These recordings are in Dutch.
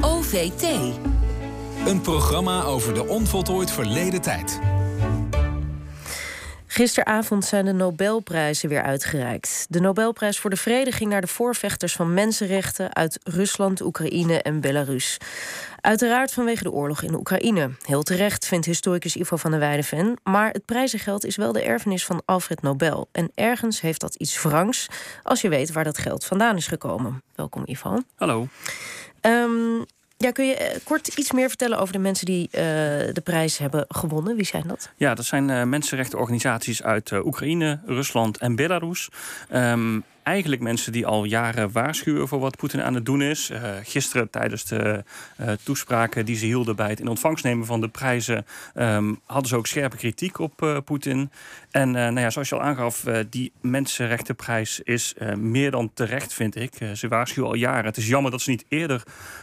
OVT. Een programma over de onvoltooid verleden tijd. Gisteravond zijn de Nobelprijzen weer uitgereikt. De Nobelprijs voor de Vrede ging naar de voorvechters van mensenrechten uit Rusland, Oekraïne en Belarus. Uiteraard vanwege de oorlog in Oekraïne. Heel terecht vindt historicus Ivo van der Weijden Maar het prijzengeld is wel de erfenis van Alfred Nobel. En ergens heeft dat iets wrangs als je weet waar dat geld vandaan is gekomen. Welkom Ivo. Hallo. Um, ja, kun je eh, kort iets meer vertellen over de mensen die uh, de prijs hebben gewonnen? Wie zijn dat? Ja, dat zijn uh, mensenrechtenorganisaties uit Oekraïne, Rusland en Belarus. Um, eigenlijk mensen die al jaren waarschuwen voor wat Poetin aan het doen is. Uh, gisteren tijdens de uh, toespraken die ze hielden bij het in ontvangst nemen van de prijzen, um, hadden ze ook scherpe kritiek op uh, Poetin. En nou ja, zoals je al aangaf, die mensenrechtenprijs is meer dan terecht, vind ik. ze waarschuwen al jaren. Het is jammer dat ze niet eerder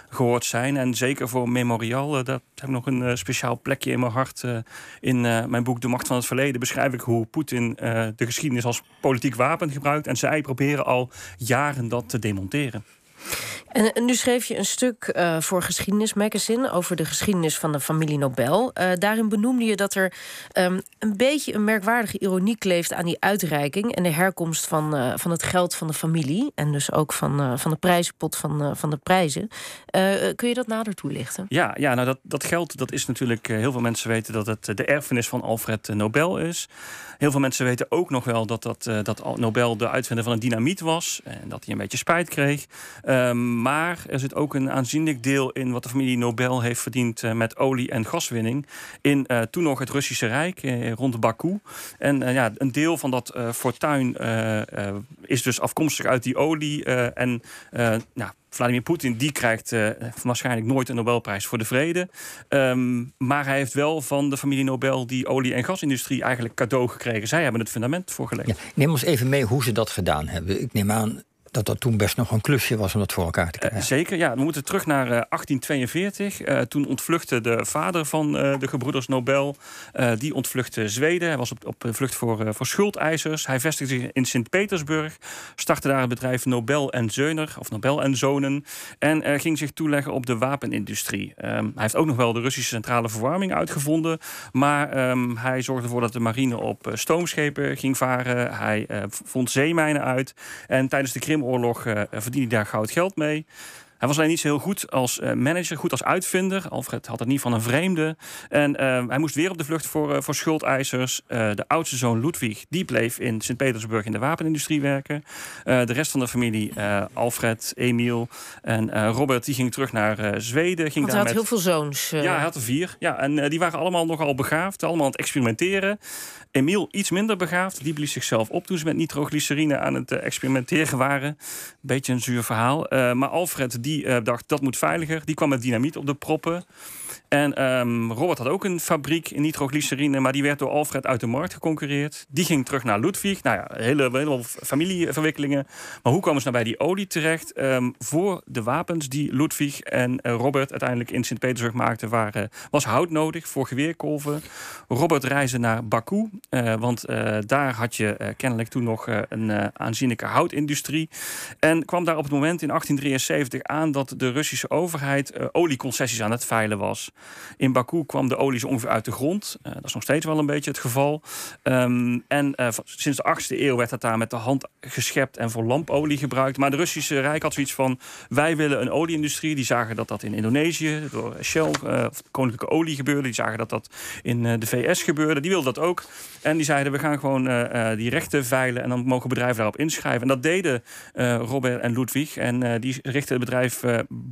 gehoord zijn. En zeker voor Memorial, dat heb ik nog een speciaal plekje in mijn hart. in mijn boek De Macht van het Verleden beschrijf ik hoe Poetin de geschiedenis als politiek wapen gebruikt. En zij proberen al jaren dat te demonteren. En, nu schreef je een stuk uh, voor Geschiedenis Magazine over de geschiedenis van de familie Nobel. Uh, daarin benoemde je dat er um, een beetje een merkwaardige ironie kleeft aan die uitreiking en de herkomst van, uh, van het geld van de familie. En dus ook van, van de prijzenpot van, van de prijzen. kun je dat nader toelichten? Ja, ja nou dat, dat geld, dat is natuurlijk. heel veel mensen weten dat het de erfenis van Alfred Nobel is. Heel veel mensen weten ook nog wel dat, dat, dat Nobel de uitvinder van een dynamiet was. En dat hij een beetje spijt kreeg. Um, maar er zit ook een aanzienlijk deel in wat de familie Nobel heeft verdiend uh, met olie- en gaswinning. In uh, toen nog het Russische Rijk, uh, rond Baku. En ja, een deel van dat fortuin is dus afkomstig uit die olie. en nou, Vladimir Poetin die krijgt waarschijnlijk nooit een Nobelprijs voor de vrede. Um, maar hij heeft wel van de familie Nobel die olie- en gasindustrie eigenlijk cadeau gekregen. Zij hebben het fundament voorgelegd. Ja, neem ons even mee hoe ze dat gedaan hebben. Ik neem aan dat dat toen best nog een klusje was om dat voor elkaar te krijgen. Uh, zeker, ja. We moeten terug naar uh, 1842. Uh, toen ontvluchtte de vader van eh, de gebroeders Nobel. Eh, die ontvluchtte Zweden. Hij was op, op vlucht voor, voor schuldeisers. Hij vestigde zich in Sint-Petersburg. Startte daar het bedrijf Nobel en Zeuner, of Nobel en Zonen. En ging zich toeleggen op de wapenindustrie. Um, hij heeft ook nog wel de Russische centrale verwarming uitgevonden. Maar um, hij zorgde ervoor dat de marine op stoomschepen ging varen. Hij vond zeemijnen uit. En tijdens de Krim uh, verdiende hij daar goud geld mee. Hij was alleen niet zo heel goed als uh, manager, goed als uitvinder. Alfred had het niet van een vreemde. En uh, hij moest weer op de vlucht voor, uh, voor schuldeisers. de oudste zoon Ludwig, die bleef in Sint-Petersburg in de wapenindustrie werken. de rest van de familie, Alfred, Emiel en Robert, die ging terug naar Zweden. Ging Want hij had met... heel veel zoons. Ja, hij had er vier. Ja, en die waren allemaal nogal begaafd, allemaal aan het experimenteren. Emiel iets minder begaafd. Die blies zichzelf op toen ze met nitroglycerine aan het experimenteren waren. Beetje een zuur verhaal. Uh, maar Alfred die uh, dacht dat moet veiliger. Die kwam met dynamiet op de proppen. En um, Robert had ook een fabriek in nitroglycerine, maar die werd door Alfred uit de markt geconcurreerd. Die ging terug naar Ludwig. Nou ja, hele, hele familieverwikkelingen. Maar hoe komen ze nou bij die olie terecht? Um, voor de wapens die Ludwig en uh, Robert uiteindelijk in Sint-Petersburg maakten, was hout nodig voor geweerkolven. Robert reisde naar Baku, uh, want daar had je kennelijk toen nog een aanzienlijke houtindustrie. En kwam daar op het moment in 1873 aan dat de Russische overheid olieconcessies aan het veilen was. In Baku kwam de olie zo ongeveer uit de grond. Uh, dat is nog steeds wel een beetje het geval. Um, en uh, sinds de 8e eeuw werd dat daar met de hand geschept en voor lampolie gebruikt. Maar de Russische Rijk had zoiets van: wij willen een olieindustrie. Die zagen dat dat in Indonesië door Shell, of Koninklijke Olie gebeurde. Die zagen dat dat in de VS gebeurde. Die wilden dat ook. En die zeiden: we gaan gewoon die rechten veilen en dan mogen bedrijven daarop inschrijven. En dat deden Robert en Ludwig. En die richtten het bedrijf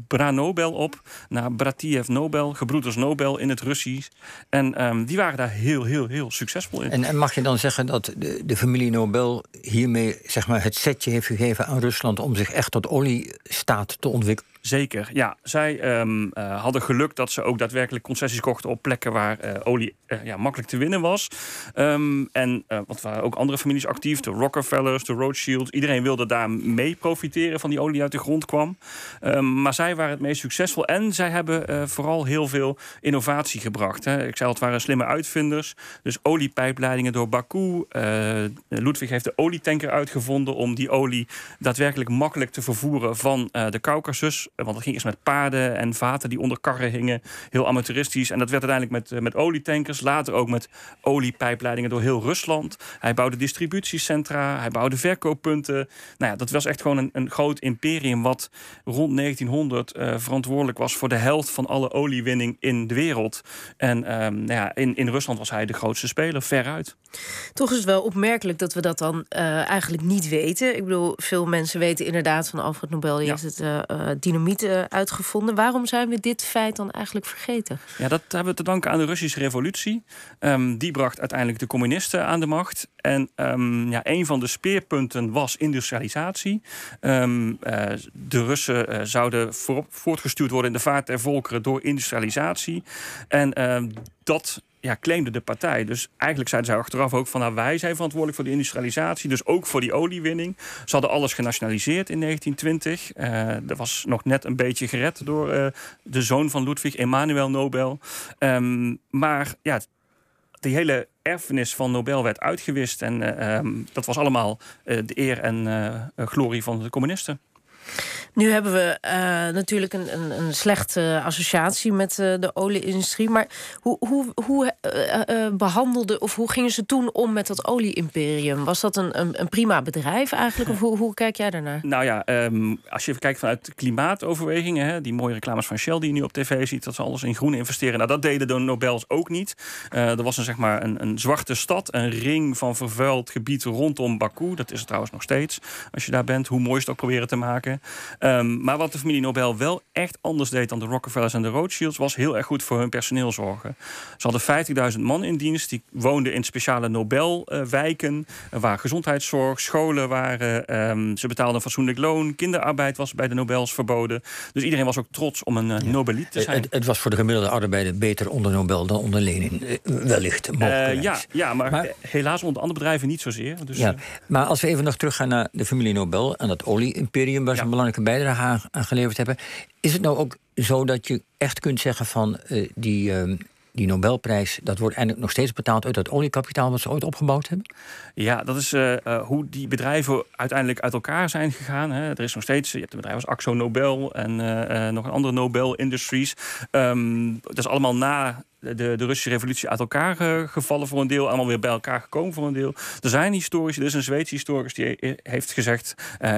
Bra Nobel op naar Bratiev Nobel, gebroeders Nobel in het Russisch. En um, die waren daar heel, heel, heel succesvol in. En, en, mag je dan zeggen dat de, de familie Nobel hiermee zeg maar, het setje heeft gegeven aan Rusland om zich echt tot oliestaat te ontwikkelen? Zeker, ja. Zij um, uh, hadden geluk dat ze ook daadwerkelijk concessies kochten op plekken waar uh, olie uh, ja, makkelijk te winnen was. Um, en wat waren ook andere families actief, de Rockefellers, de Rothschilds. Iedereen wilde daar mee profiteren van die olie uit de grond kwam. Um, maar zij waren het meest succesvol en zij hebben vooral heel veel innovatie gebracht. Hè. Ik zei al, het waren slimme uitvinders. Dus oliepijpleidingen door Baku. Ludwig heeft de olietanker uitgevonden om die olie daadwerkelijk makkelijk te vervoeren van de Caucasus want het ging eerst met paarden en vaten die onder karren hingen. Heel amateuristisch. En dat werd uiteindelijk met, met olietankers. Later ook met oliepijpleidingen door heel Rusland. Hij bouwde distributiecentra. Hij bouwde verkooppunten. Nou ja, dat was echt gewoon een, een groot imperium wat rond 1900 verantwoordelijk was voor de helft van alle oliewinning in de wereld. En ehm, nou ja, in, in Rusland was hij de grootste speler, veruit. Toch is het wel opmerkelijk dat we dat dan uh, eigenlijk niet weten. Ik bedoel, veel mensen weten inderdaad van Alfred Nobel... die heeft het uh, dynamiet uitgevonden. Waarom zijn we dit feit dan eigenlijk vergeten? Ja, dat hebben we te danken aan de Russische revolutie. Um, die bracht uiteindelijk de communisten aan de macht. En um, ja, een van de speerpunten was industrialisatie. Um, de Russen zouden voor, voortgestuurd worden in de vaart der volkeren... door industrialisatie. En dat ja, claimde de partij. Dus eigenlijk zeiden zij achteraf ook van nou, wij zijn verantwoordelijk voor de industrialisatie, dus ook voor die oliewinning. Ze hadden alles genationaliseerd in 1920. Uh, eh, dat was nog net een beetje gered door uh, de zoon van Ludwig, Emmanuel Nobel. Um, maar ja, die hele erfenis van Nobel werd uitgewist. En uh, um, dat was allemaal de eer en glorie van de communisten. Nu hebben we uh, natuurlijk een, een, een slechte associatie met uh, de olieindustrie. Maar hoe, hoe, hoe behandelde of hoe gingen ze toen om met dat olie-imperium? Was dat een, een, een, prima bedrijf eigenlijk? Of hoe, hoe kijk jij daarnaar? Nou ja, um, als je even kijkt vanuit klimaatoverwegingen, hè, die mooie reclames van Shell die je nu op tv ziet, dat ze alles in groen investeren. Nou, dat deden de Nobels ook niet. er was een, zeg maar, een, een zwarte stad, een ring van vervuild gebied rondom Baku. Dat is het trouwens nog steeds. Als je daar bent, hoe mooi ze het ook proberen te maken. Um, maar wat de familie Nobel wel echt anders deed dan de Rockefellers en de Rothschilds, was heel erg goed voor hun personeel zorgen. Ze hadden 50.000 man in dienst, die woonden in speciale Nobelwijken, uh, waar gezondheidszorg, scholen waren. Um, ze betaalden een fatsoenlijk loon, kinderarbeid was bij de Nobels verboden. Dus iedereen was ook trots om een uh, Nobeliet te zijn. Het, het, was voor de gemiddelde arbeider beter onder Nobel dan onder Lenin, uh, wellicht. ja, ja, maar, maar, helaas onder andere bedrijven niet zozeer. Dus, ja, maar als we even nog teruggaan naar de familie Nobel en dat olie-imperium, waar ze een belangrijke bijdrage aan geleverd hebben. Is het nou ook zo dat je echt kunt zeggen van uh, die, uh, die Nobelprijs, dat wordt eigenlijk nog steeds betaald uit dat oliekapitaal wat ze ooit opgebouwd hebben? Ja, dat is uh, hoe die bedrijven uiteindelijk uit elkaar zijn gegaan. Hè. Er is nog steeds, je hebt een bedrijf als Axo Nobel en nog een andere Nobel Industries. Um, dat is allemaal na de, de Russische revolutie uit elkaar gevallen voor een deel, allemaal weer bij elkaar gekomen voor een deel. Er zijn historici, er is een Zweedse historicus die heeft gezegd: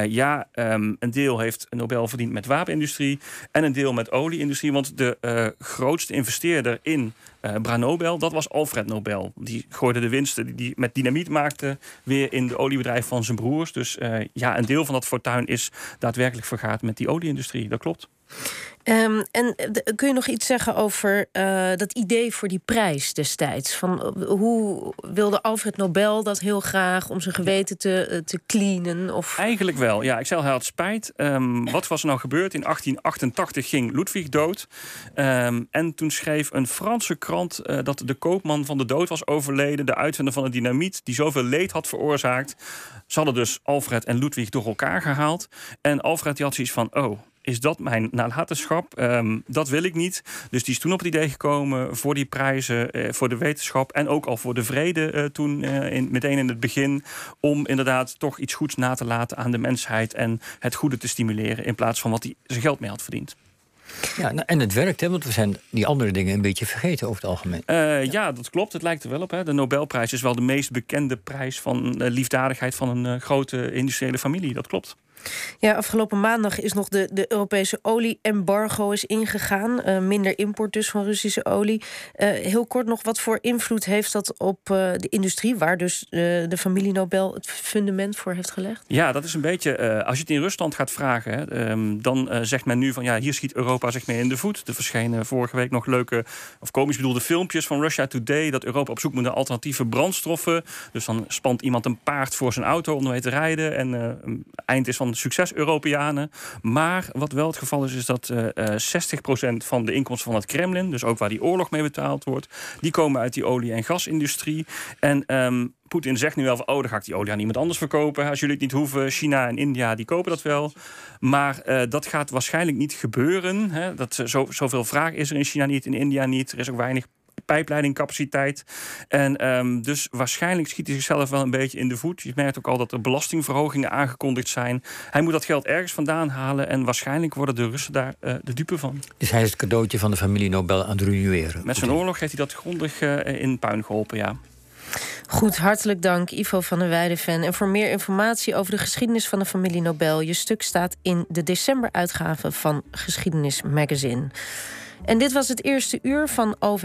ja, um, een deel heeft Nobel verdiend met wapenindustrie en een deel met olieindustrie. Want de grootste investeerder in uh, Branobel, dat was Alfred Nobel. Die gooide de winsten die, die met dynamiet maakte weer in de oliebedrijf van zijn broers. Dus uh, ja, een deel van dat fortuin is daadwerkelijk vergaard met die olieindustrie. Dat klopt. Um, en kun je nog iets zeggen over uh, dat idee voor die prijs destijds? Van, uh, hoe wilde Alfred Nobel dat heel graag om zijn geweten te, uh, te cleanen? Of... Eigenlijk wel, ja. Ik zei al, hij had spijt. Um, wat was er nou gebeurd? In 1888 ging Ludwig dood. Um, en toen schreef een Franse krant dat de koopman van de dood was overleden. De uitvinder van het dynamiet, die zoveel leed had veroorzaakt. Ze hadden dus Alfred en Ludwig door elkaar gehaald. En Alfred die had zoiets van, oh is dat mijn nalatenschap? Um, dat wil ik niet. Dus die is toen op het idee gekomen voor die prijzen, uh, voor de wetenschap en ook al voor de vrede uh, toen in, meteen in het begin. Om inderdaad toch iets goeds na te laten aan de mensheid en het goede te stimuleren in plaats van wat hij zijn geld mee had verdiend. Ja, nou, en het werkt, hè, want we zijn die andere dingen een beetje vergeten over het algemeen. Uh, ja. ja. dat klopt. Het lijkt er wel op. Hè. De Nobelprijs is wel de meest bekende prijs van uh, liefdadigheid van een uh, grote industriële familie. Dat klopt. Ja, afgelopen maandag is nog de, de Europese olie-embargo is ingegaan. Uh, minder import dus van Russische olie. Uh, heel kort nog, wat voor invloed heeft dat op uh, de industrie... waar dus de familie Nobel het fundament voor heeft gelegd? Ja, dat is een beetje... als je het in Rusland gaat vragen... Um, dan zegt men nu van ja, hier schiet Europa zich mee in de voet. Er verschenen vorige week nog leuke, of komisch bedoelde filmpjes van Russia Today... dat Europa op zoek moet naar alternatieve brandstoffen. Dus dan spant iemand een paard voor zijn auto om te rijden... en van succes-Europeanen. Maar wat wel het geval is, is dat uh, uh, 60% van de inkomsten van het Kremlin, dus ook waar die oorlog mee betaald wordt, die komen uit die olie- en gasindustrie. En um, Poetin zegt nu wel van, oh, dan ga ik die olie aan iemand anders verkopen. Als jullie het niet hoeven, China en India, die kopen dat wel. Maar uh, dat gaat waarschijnlijk niet gebeuren. Hè. Dat, zo, zoveel vraag is er in China niet, in India niet. Er is ook weinig pijpleidingcapaciteit. En ehm, dus waarschijnlijk schiet hij zichzelf wel een beetje in de voet. Je merkt ook al dat er belastingverhogingen aangekondigd zijn. Hij moet dat geld ergens vandaan halen. En waarschijnlijk worden de Russen daar uh, de dupe van. Dus hij is het cadeautje van de familie Nobel aan het ruïneren. Met zijn oorlog heeft hij dat grondig uh, in puin geholpen, ja. Goed, hartelijk dank Ivo van der Weijden-fan. En voor meer informatie over de geschiedenis van de familie Nobel... je stuk staat in de decemberuitgave van Geschiedenis Magazine. En dit was het eerste uur van OV